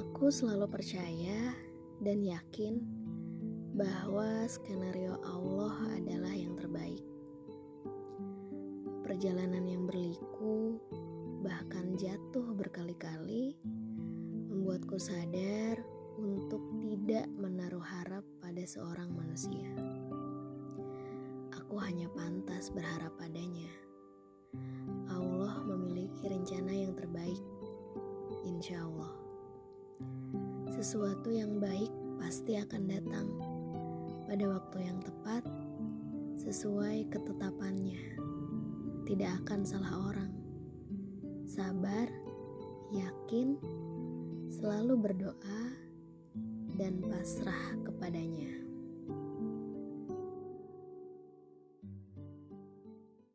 Aku selalu percaya dan yakin bahwa skenario Allah adalah yang terbaik. Perjalanan yang berliku, bahkan jatuh berkali-kali, membuatku sadar untuk tidak menaruh harap pada seorang manusia. Aku hanya pantas berharap padanya. Allah memiliki rencana yang terbaik, Sesuatu yang baik pasti akan datang pada waktu yang tepat, sesuai ketetapannya. Tidak akan salah orang. Sabar, yakin, selalu berdoa, dan pasrah kepadanya.